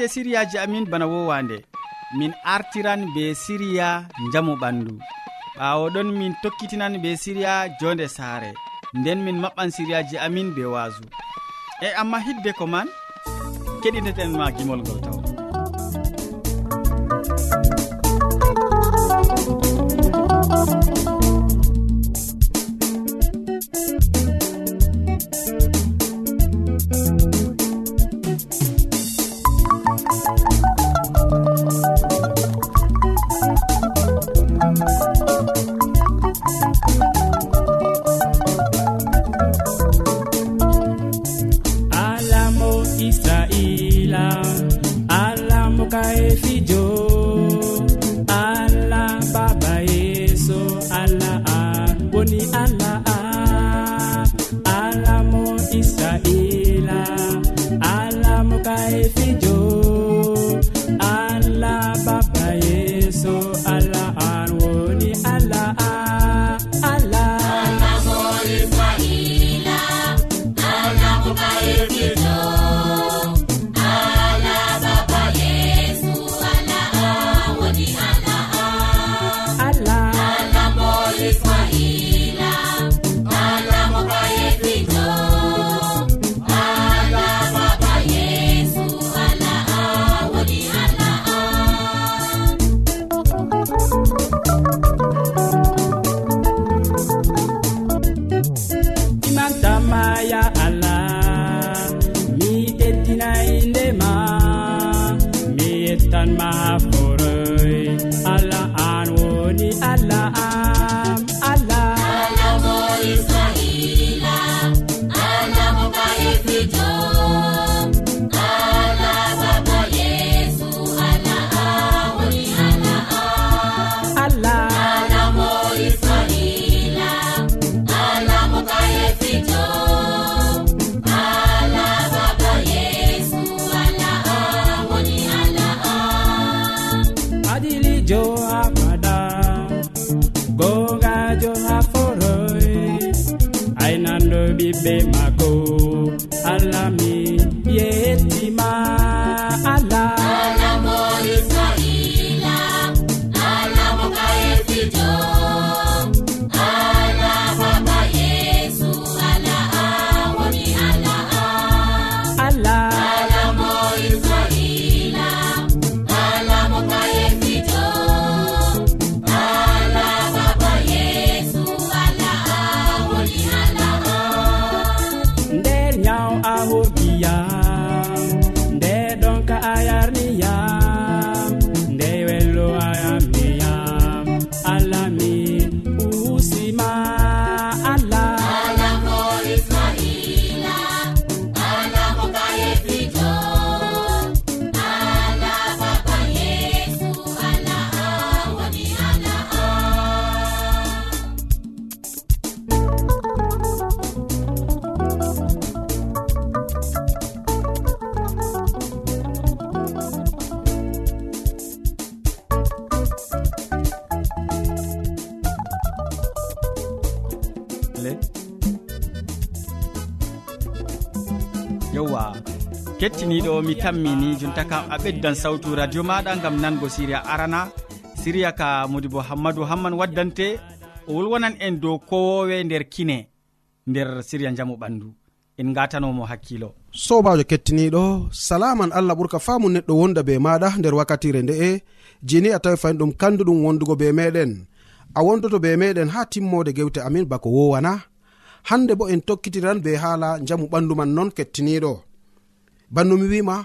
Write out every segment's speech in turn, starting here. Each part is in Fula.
haalde siriyaji amin bana wowande. Min artiran be siriya jamu ɓandu. Ɓawo ɗon min tokkitinan be siriya jonde saare. Nden min maɓɓan siriyaji amin be waasu. E amma hidde ko man keɗiteten ma gimol ngol taw. ɓiɓɓe mako allah keɗitoɗo mi tammini jonta kam a ɓeddan sawtu radio maɗa gam nango siriya arana. Siriya ka modibo hammadou hamman waddante o wolwonan en dow kowowe nder kine nder siriya jamu ɓandu. En gatanomo hakkilo. Sobajo kettiniɗo salaman allah ɓurka famu neɗɗo wonda be maɗa nder wakkatire nde'e jeni a tawi fayin ɗum kanduɗum wondugo be meɗen. A wondoto be meɗen ha timmode gewte amin bako wowana hande bo en tokkitiran be haala jamu ɓandu man non kettiniɗo. banno mi wima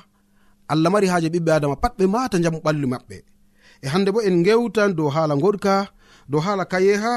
allah mari haaje ɓiɓɓe adama pat ɓe mata jamu ɓalli maɓɓe. E hande bo en gewtan dow haala goɗka dow haala kayeha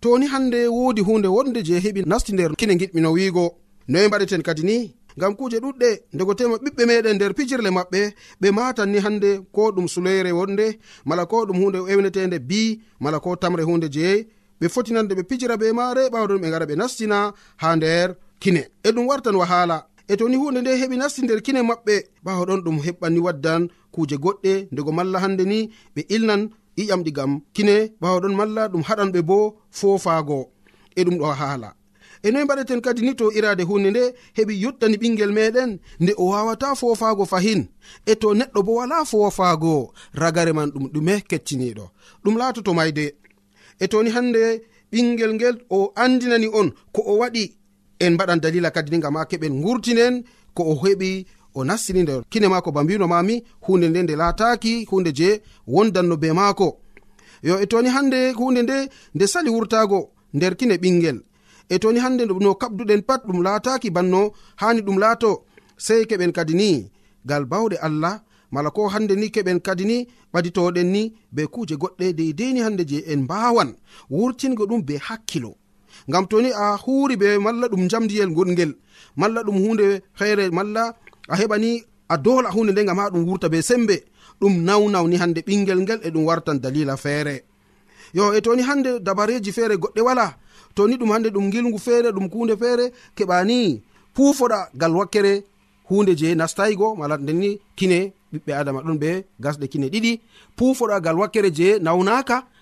to ni hande wodi hunde wonde je heɓi nasti nder kine giɗmino wiigo. Noye mbaɗeten kadi ni ngam kuje ɗuɗɗe ndego tema ɓiɓɓe meɗen nder pijirle maɓɓe ɓe matan ni hande ko ɗum suloyre wonde mala ko ɗum hunde ewnetende bi mala ko tamre hunde jeeyi ɓe fotinande ɓe pijira be maare ɓawɗon ɓe gara ɓe nastina ha nder kine. E ɗum wartan wahala e to ni hunde nde heɓi nasti nder kine maɓɓe ɓawa ɗon ɗum heɓɓanni waddan kuje goɗɗe ndego malla hande ni ɓe ilnan iƴam ɗigam kine ɓawa ɗon malla ɗum haɗan ɓe bo foofaago e ɗum ɗo haala. E noyi mbaɗeten kadi ni to irade hunde nde heɓi yottani ɓingel meɗen nde o wawata fofago fahin e to neɗɗo bo wala fofago ragare man ɗum ɗume kecciniɗo ɗum laatoto mayde. E toni hande ɓingel ngel o andinani on ko o waɗi en mbaɗan dalila kadi ni gam ha keɓen gurtinen ko o heɓi o nastini nder kine maako ba mbino mami hunde nde nde laataki hunde je wondanno be maako. Yo e toni hande hunde nde nde sali wurtago nder kine ɓingel e toni hande no kabduɗen pat ɗum laataki banno hani ɗum laato sei keɓen kadi ni. Gal bawɗe allah mala ko hande ni keɓen kadi ni ɓaditoɗen ni be kuje goɗɗe deideni hande je en mbawan wurtingo ɗum be hakkilo. ngam toni a huri be malla ɗum jamdiyel goɗgel malla ɗum hunde feere malla a heɓani a dola hunde nde gam ha ɗum wurta be sembe ɗum nawnawni hande ɓingel ngel e ɗum wartan dalila feere. Yo e toni hande dabareji feere goɗɗe wala toni ɗum hande ɗum gilgu feere ɗum hunde feere keɓani pufoɗa gal wakkere hunde je nastaygo mala ndeni kine ɓiɓɓe adama ɗon ɓe gasɗe kine ɗiɗi pufoɗa gal wakkere je nawnaka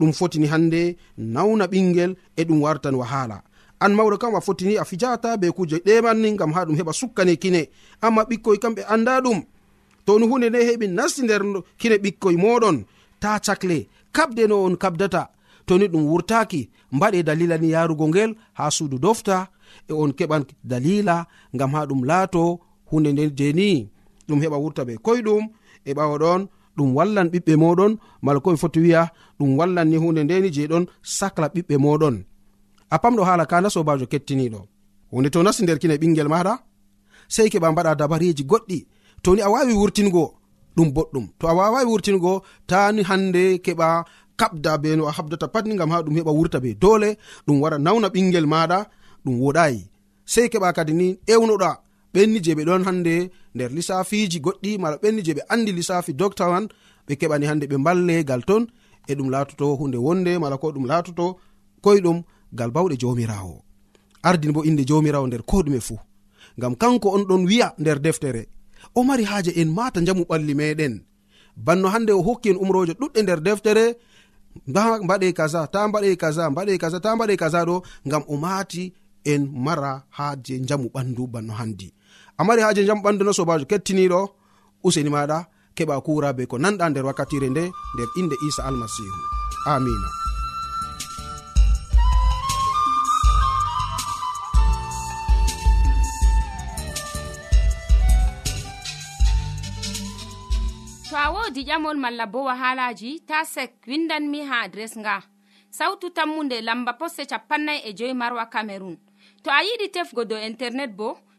ɗum fotini hande nawna ɓingel e ɗum wartan wahala. An mawɗo kam a fotini a fijata be kuje ɗemanni gam ha ɗum heɓa sukkane kine. Amma ɓikkoy kam ɓe anda ɗum. To ni hunde nde heɓi nasti nder kine ɓikkoy moɗon ta cakle kabde no on kabdata. Toni ɗum wurtaki mbaɗe dalila ni yarugo ngel ha suudu dofta e on keɓan dalila gam ha ɗum laato hunde nde jeni. Ɗum heɓa wurta be koyɗum e ɓawa ɗon ɗum wallan ɓiɓɓe moɗon mala ko ɓe foti wiya ɗum wallan ni hunde ndeni je ɗon sacla ɓiɓɓe moɗon. A pamɗo hala kana sobajo kettiniɗo. Hunde to nasti nder kine ɓingel maɗa sei keɓa mbaɗa dabareji goɗɗi. Toni a wawi wurtingo ɗum boɗɗum. To a wawawi wurtingo tani hande keɓa kabda be no a habdata patni gam ha ɗum heɓa wurta be dole ɗum wara nawna ɓingel maɗa ɗum woɗayi. Sei keɓa kadi ni ewnoɗa ɓenni je ɓe ɗon hande nder lissafiji goɗɗi mala ɓenni je ɓe andi lissafi docta man ɓe keɓani hande ɓe mballe gal ton e ɗum latoto hunde wonde mala ko ɗum latoto koyɗum gal bawɗe jomirawo ardini bo inde jomirawo nder ko ɗume fuu. Ngam kanko on ɗon wi'a nder deftere o mari haaje en mata jamu ɓalli meɗen banno hande o hokki en umroje ɗuɗɗe nder deftere mbaɗe kaza ta mbaɗe kaza mbaɗe kaza ta mbaɗe kaza ɗo ngam o mati en mara haaje jamu ɓandu banno handi a mari haaje jam ɓandu no sobajo kettiniɗo useni maɗa keɓa kura be ko nanɗa nder wakkatire nde nder inde isa almasihu amina to a wodi ƴamol malla bo wahalaji ta sek windanmi ha adres nga. Sautu tammunde lamba poste capannay e joyi marwa camerun to a yiɗi tefgo dow internet bo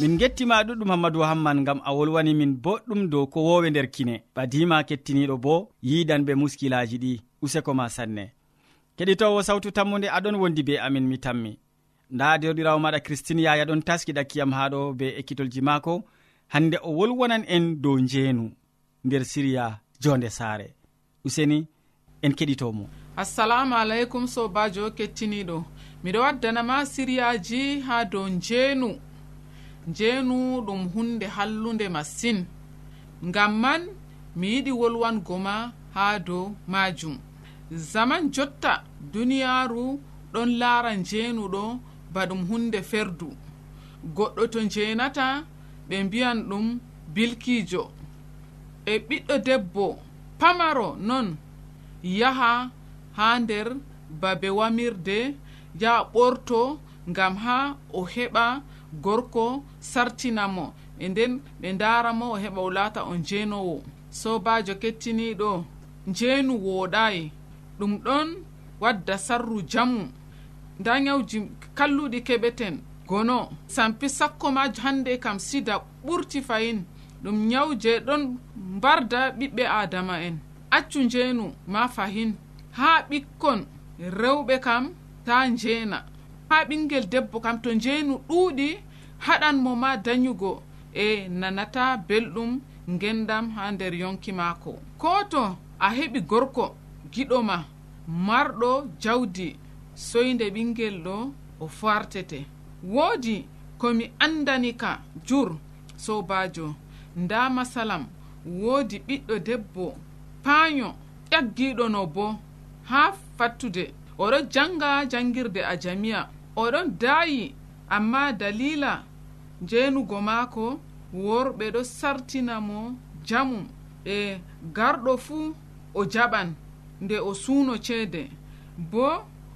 min gettima ɗuɗɗum hammadou hamman gam a wolwani min boɗɗum dow ko wowe nder kine. Ɓadima kettiniɗo bo yidan ɓe muskilaji ɗi useko ma sanne. Keɗitowo sawtu tammude aɗon wondi be amin mi tammi. Nda dewɗirawo maɗa christine yaya ɗon taski ɗakkiyam haɗo be ekkitolji maako. Hande o wolwonan en dow njeenu nder siriya jonde saare. Useni en keɗitomo. Assalamu aleykum sobajo kettiniɗo. Miɗo waddanama siriyaji ha dow njeenu. njeenu ɗum hunde hallunde masin ngam man mi yiɗi wolwango ma haa dow maajum. Zaman jotta duniyaaru ɗon laara njeenuɗo ba ɗum hunde ferdu. Goɗɗo to njeenata ɓe mbiyan ɗum bilkiijo. E ɓiɗɗo debbo pamaro non yaha haa nder babe wamirde yaha ɓorto ngam haa o heɓa gorko sartinamo. E nden ɓe daramo o heɓa o laata on jeenowo sobajo kettiniɗo njeenu wooɗayi ɗum ɗon wadda sarru jamu. Nda nyawji kalluɗi keɓeten gono. Sampi sakko ma hande kam sida ɓurti fayin. Ɗum nyawje ɗon mbarda ɓiɓɓe adama en. Accu njeenu ma fahin. Ha ɓikkon rewɓe kam ta njeena. ha ɓingel debbo kam to njeenu ɗuuɗi haɗan mo ma dayugo e nanata belɗum ngendam ha nder yonki maako. Ko to a heɓi gorko giɗoma marɗo jawdi soyde ɓingel ɗo o fartete woodi komi andani ka jur sobajo nda masalam woodi ɓiɗɗo debbo paayo ƴaggiɗo no bo ha fattude. Oɗo janga jangirde a jamiya. oɗon daayi amma dalila jeenugo maako worɓe ɗo sartina mo jamum e garɗo fuu o jaɓan nde o suuno ceede. Bo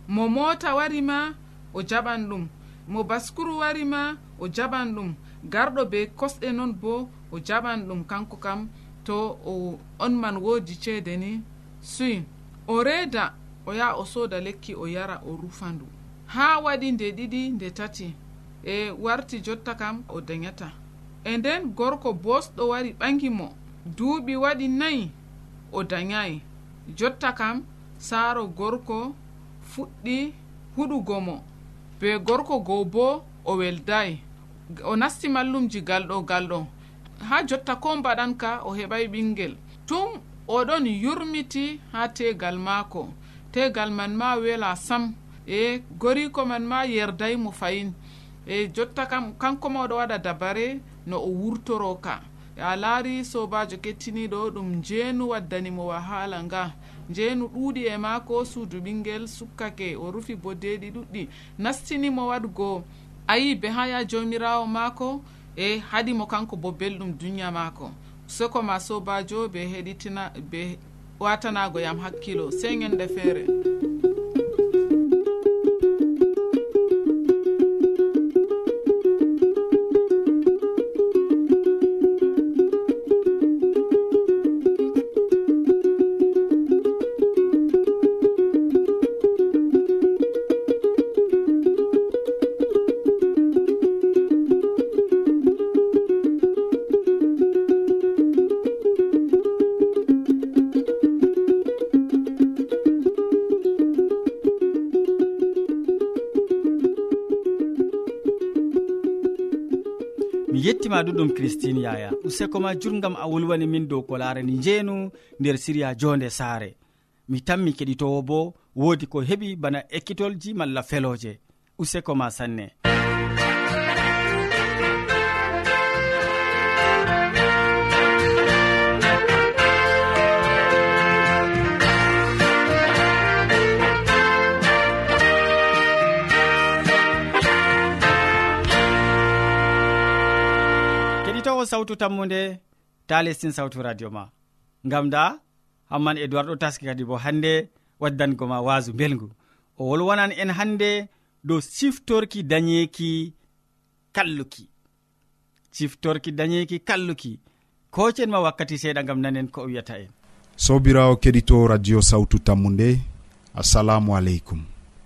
mo moota wari ma o jaɓan ɗum. Mo baskuru wari ma o jaɓan ɗum. Garɗo be kosɗe noon bo o jaɓan ɗum kanko kam. To o on man woodi ceede ni. Suy o reeda o yaha o sooda lekki o yara o rufandu ha waɗi nde ɗiɗi nde tati. E warti jotta kam o dayata e nden gorko bosɗo wari ɓangi mo. Duuɓi waɗi nayi o dayayi jotta kam saaro gorko fuɗɗi huɗugo mo. Be gorko goo bo o weldayi o nasti mallumji galɗo galɗo. Ha jotta ko mbaɗan ka o heɓay ɓingel. Tum oɗon yurmiti ha tegal maako. Tegal man ma wela sam. e goriko man ma yerday mo fayin. E jotta kam kanko ma oɗo waɗa dabare no o wurtoro ka. A laari sobajo kettiniɗo ɗum njeenu waddanimo wahala nga. Njeenu ɗuuɗi e maako suudu ɓingel sukkake o rufi bodeɗi ɗuɗɗi nastinimo waɗgo ayi be ha ya jomirawo maako e haɗimo kanko bo belɗum duniya maako. Soko ma sobajo be heɗitina be watanago yam hakkilo sey ñande feere. maɗu ɗum christine yaya. Useko ma jurgam a wolwani min dow ko larani njeenu nder siriya jonde saare. Mi tammi keɗitowo bo woodi ko heɓi bana ekkitolji malla feloje useko ma sanne. sawtu tammude ta lestin sawtu radio ma. Ngam da hamman edoird ɗo taski kadi bo hannde waddango ma waasu belgu o wolwonan en hannde dow siftorki dañeeki kalluki. Siftorki dañeeki kalluki. Kocen ma wakkati seeɗa gam nanen ko o wiyata en. Sobirawo keɗito radio sawtu tammu nde assalamu aleykum.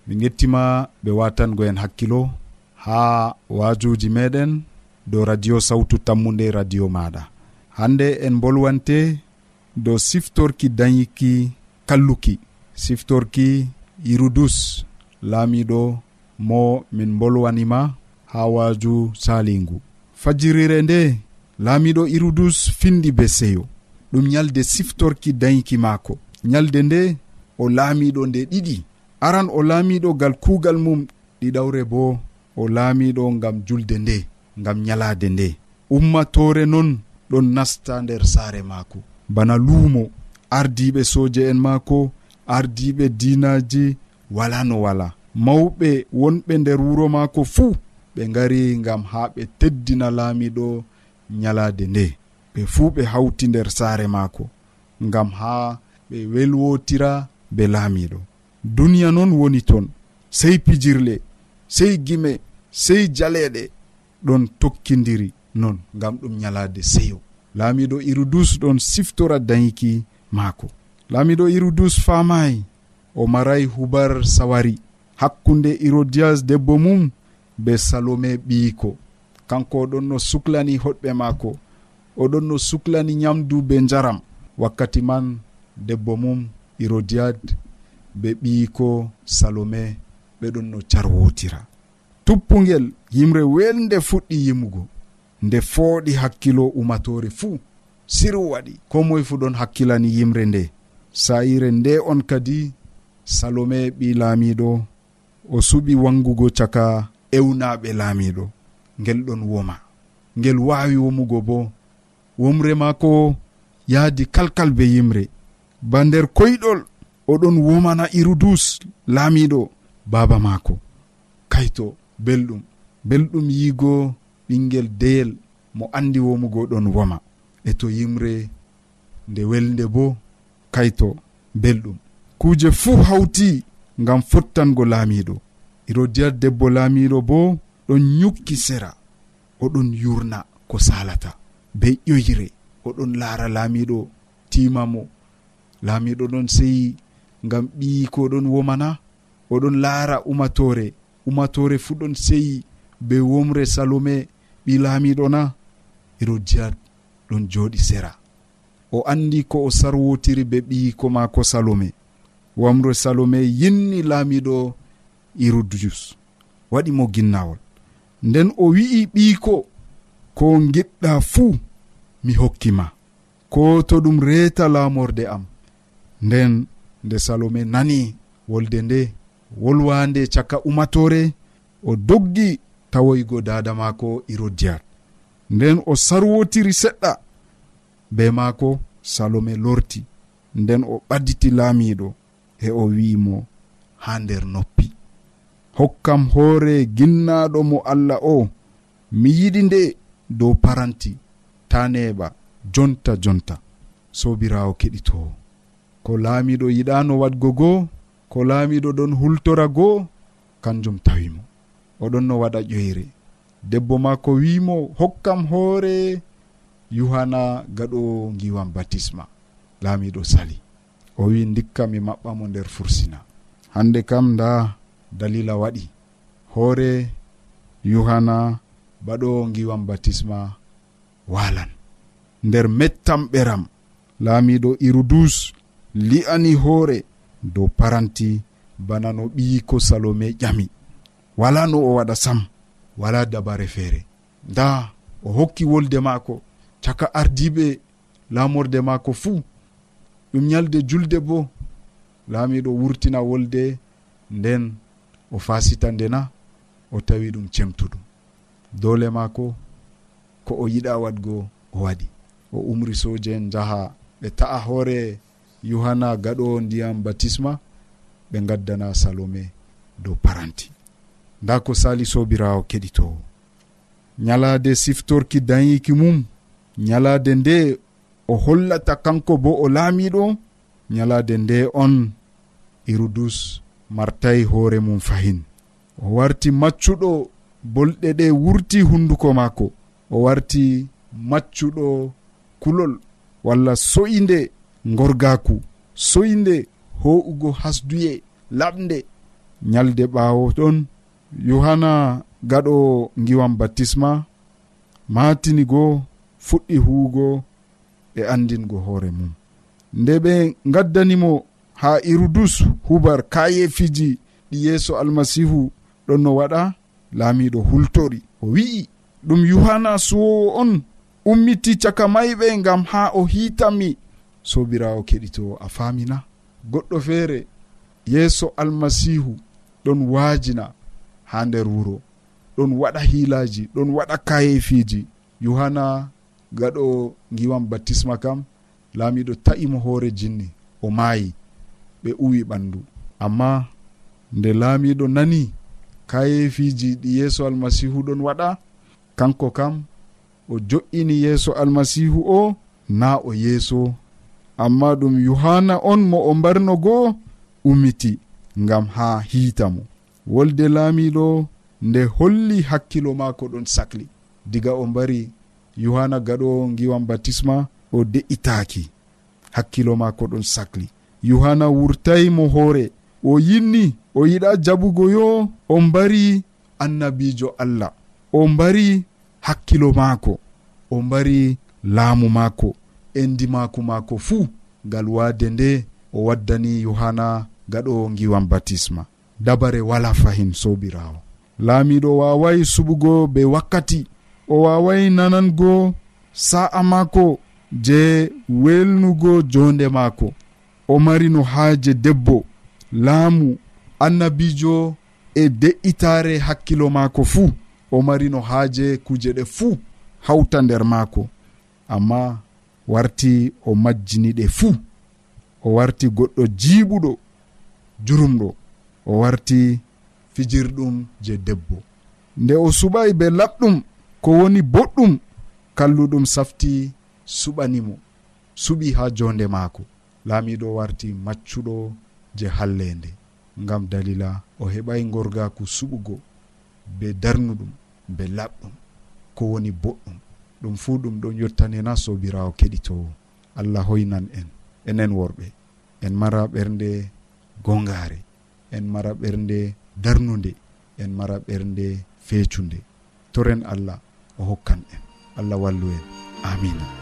Min yettima ɓe watango en hakkilo ha waajuji meɗen. dow radio sawtu tammude radio maɗa. Hande en bolwante dow siftorki dañiki kalluki. Siftorki hirudus laamiɗo mo min bolwanima ha waaju salingu fajirire nde laamiɗo hirudus findi be seyo ɗum nyalde siftorki dañiki maako. Nyalde nde o laamiɗo nde ɗiɗi. Aran o laamiɗo gal kuugal mum ɗiɗawre bo o laamiɗo ngam julde nde. ngam nyalaade nde. Ummatore noon ɗon nasta nder saare maako. Bana luumo ardiɓe soje en maako ardiɓe dinaji wala no wala. Mawɓe wonɓe nder wuro maako fuu ɓe ngari ngam ha ɓe teddina laamiɗo nyalaade nde. Ɓe fuu ɓe hawti nder saare maako ngam ha ɓe welwotira be laamiɗo duniya noon woni ton sey pijirle sey gime sey jaleɗe ɗon tokkidiri non ngam ɗum ñalaade seyo. Laamiɗo hirudus ɗon siftora dayiki maako. Laamiɗo hirudus faamayi o maray hubar sawari. Hakkunde hérodias debbo mum be salome ɓiyiko. Kanko oɗon no suklani hoɗɓe maako. Oɗon no suklani nyamdu be njaram. Wakkati man debbo mum hérodiad be ɓiyiko salome ɓeɗon no carwotira. tuppugel yimre welde fuɗɗi yimugo nde fooɗi hakkilo umatore fuu siru waɗi. Ko moye fu ɗon hakkilani yimre nde. Sa'ire nde on kadi salome ɓi laamiɗo o suɓi wangugo caka ewnaɓe laamiɗo. Ngel ɗon woma. Ngel wawi womugo bo womre maako yaadi kalkal be yimre. Ba nder koyɗol oɗon womana irudus laamiɗo baaba maako. Kayto belɗum. Belɗum yiigo ɓinguel deyel mo andi womugo ɗon woma. E to yimre nde welde bo kayto belɗum. Kuuje fuu hawti ngam fottango laamiɗo irodiyat debbo laamiɗo bo ɗon yukki sera oɗon yurna ko salata be ƴoyre oɗon laara laamiɗo timamo laamiɗo ɗon seyi ngam ɓiyi ko ɗon womana oɗon laara umatore ummatore fuɗɗon seyi be womre salome ɓi laamiɗo na herodiad ɗon jooɗi sera. O andi ko o sarwotiri be ɓiyiko maako salome. Wamre salome yinni laamiɗo hirodius waɗi mo ginnawol. Nden o wi'i ɓiyiko ko giɗɗa fuu mi hokkima ko to ɗum reeta laamorde am. Nden nde salome nani wolde nde wolwande caka umatore o doggi tawoygo dada maako e irodiyat nden o sarwotiri seɗɗa be maako salome lorti. Nden o ɓadditi laamiɗo e o wi'imo ha nder noppi. Hokkam hoore ginnaɗo mo allah o mi yiɗi nde dow paranti ta neɓa jonta jonta. Sobirawo keɗitowo ko laamiɗo yiɗano wadgo goo ko laamiɗo ɗon hultora goo kanjum tawimo oɗon no waɗa ƴoyre. Debbo maako wimo hokkam hoore. Yuhana gaɗo giwam batisma. Laamiɗo sali. O wi dikka mi maɓɓa mo nder fursina. Hande kam nda dalila waɗi. Hoore yuhana baɗo giwam batisma walan nder mettam ɓeram laamiɗo irudus li'ani hoore. dow paranti bana no ɓiyiko salome ƴami. Wala no o waɗa sam wala dabare feere. Nda o hokki wolde maako caka ardiɓe laamorde maako fuu. Ɗum ñalde julde bo laamiɗo wurtina wolde nden o fasita ndena o tawi ɗum cemtuɗum dole maako ko o yiɗa waɗgo o waɗi. O umri soje en jaha ɓe ta'a hoore yohanna gaɗo ndiyam batisma ɓe gaddana salome dow paranti. Nda ko sali sobirawo keɗitowo nyalade siftorki dayiki mum nyalade nde o hollata kanko bo o laamiɗo nyalade nde on irudus martayi hoore mum fahin. O warti maccuɗo bolɗe ɗe wurti hunduko maako. O warti maccuɗo kulol walla so'inde gorgaku soyde ho'ugo hasduye laɓde ñalde ɓaawo ɗon yohanna gaɗo giwam baptisma matini goo fuɗɗi huugo e andingo hoore mum. Nde ɓe gaddanimo ha irudus hubar kayefiji ɗi yeeso almasihu ɗon no waɗa laamiɗo hultori. O wi'i ɗum yohanna suwowo on ummiti caka mayɓe gam ha o hiitami. sobirawo keɗito a famina goɗɗo feere yeeso almasihu ɗon waajina ha nder wuro. Ɗon waɗa hiilaji ɗon waɗa kayefiji yohanna gaɗo giwan baptisma kam laamiɗo ta'imo hoore jinni o maayi ɓe uwi ɓandu amma nde laamiɗo nani kayefiji ɗi yeeso almasihu ɗon waɗa kanko kam o jo'ini yeeso almasihu o na o yeeso amma ɗum yohanna on mo o mbarno goo ummiti ngam ha hiita mo. Wolde laamiɗo nde holli hakkilo maako ɗon sahli diga o mbari yohanna gaɗo giwan batisma o de'itaaki. Hakkilo maako ɗon sahli yohanna wurtayi mo hoore. O yinni o yiɗa jaɓugo yo o mbari annabijo allah. O mbari hakkilo maako. O mbari laamu maako. endi maako maako fuu ngal waade nde o waddani yohanna gaɗo ngiwan batisma. Dabare wala fahin sobirawo laamiɗo waaway suɓugo be wakkati o waaway nanango sa'a maako je welnugo jonde maako. O mari no haaje debbo laamu annabijo e de'itare hakkilo maako fuu. O mari no haaje kuje ɗe fuu hawta nder maako. Amma warti o majjini ɗe fuu o warti goɗɗo jiiɓuɗo jurumɗo. O warti fijirɗum je debbo. Nde o suɓayi be laɓɗum ko woni boɗɗum kalluɗum safti suɓanimo suɓi ha jonde maako. Laamiɗo warti maccuɗo je hallende. Ngam dalila o heɓay gorgaku suɓugo be darnuɗum be laɓɗum ko woni boɗɗum. ɗum fuu ɗum ɗon yottanena sobirawo keɗitowo. Allah hoynan en enen worɓe. En mara ɓernde gongare en mara ɓernde darnude en mara ɓernde feecunde. Toren allah o hokkan en. Allah wallu en. Amina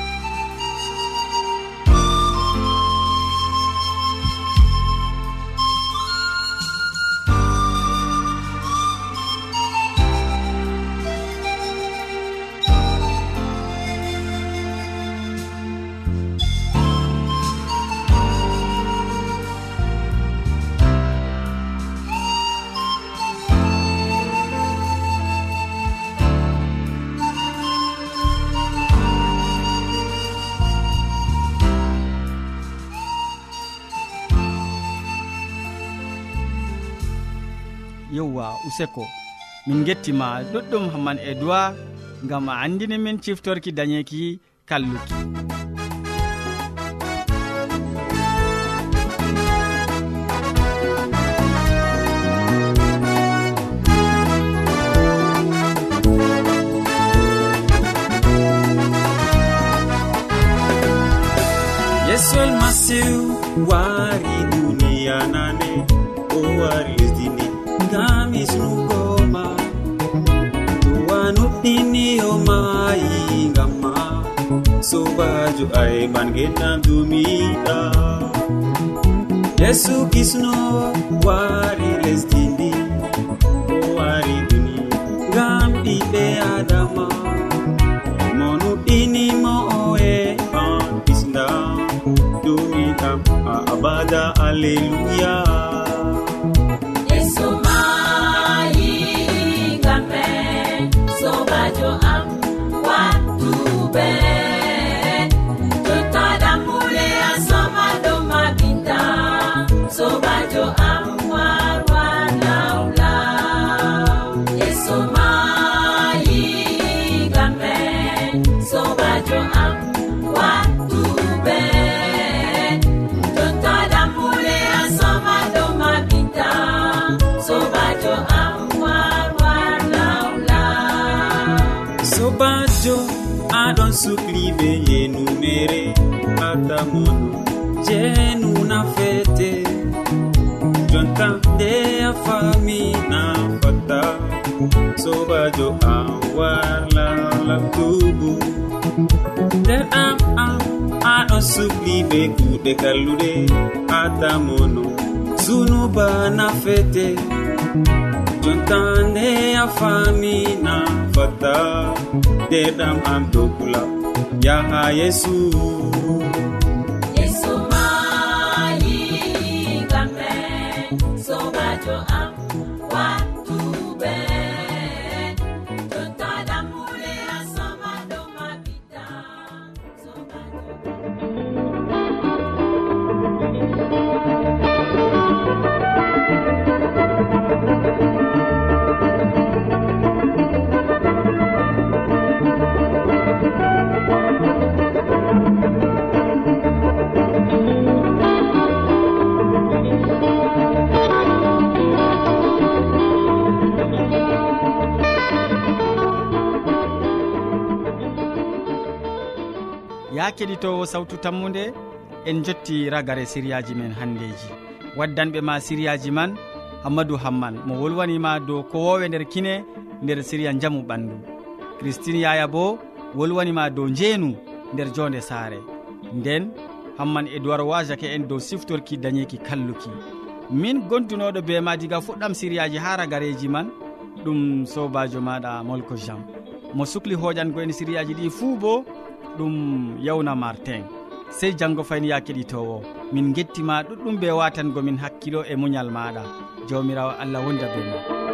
yawwa useko. Min gettima ɗuɗɗum hamman e duwa gam a andini min ciftorki dañeki kalluki. Yesu almasihu wari duniya nane. resnugoma duwa nuɗɗiniyomayi gamma sobajo ayman genam dumiɗa yesu kisno wari lesdi ndi. O wari duni ngam ɓiɓɓe adama mo nuɗɗinimo oe an kisda dumiɗam a abada alleluya. sobajo aɗon sukli be yenumere atamono jenuna fete jonta nde a famina fatta sobajo an warlalabtubu nder am am aɗo sukli be kuɗe kalluɗe atamono sunuba nafete jontande a famina fata nderɗam am dokula yaha yesu keɗitowo sawtu tammude en jotti ragare siriyaji men handeji. Waddanɓe ma siriyaji man hammadou hamman mo wolwanima dow kowowe nder kine nder siriya jaamu ɓandu. Christine yaya bo wolwanima dow njeenu nder jonde saare. Nden hamman e duwar wajake en dow siftorki dañeki kalluki. Min gondunoɗo be ma diga fuɗɗam siriyaji ha ragareji man ɗum sobajo maɗa molko jean. Mo sukli hoƴango en siriyaji ɗi fuu bo ɗum yawna martin. Sey janggo fayni ya keɗitowo min gettima ɗuɗɗum ɓe watangomin hakkilo e muñal maɗa jawmirawo allah wonda be ma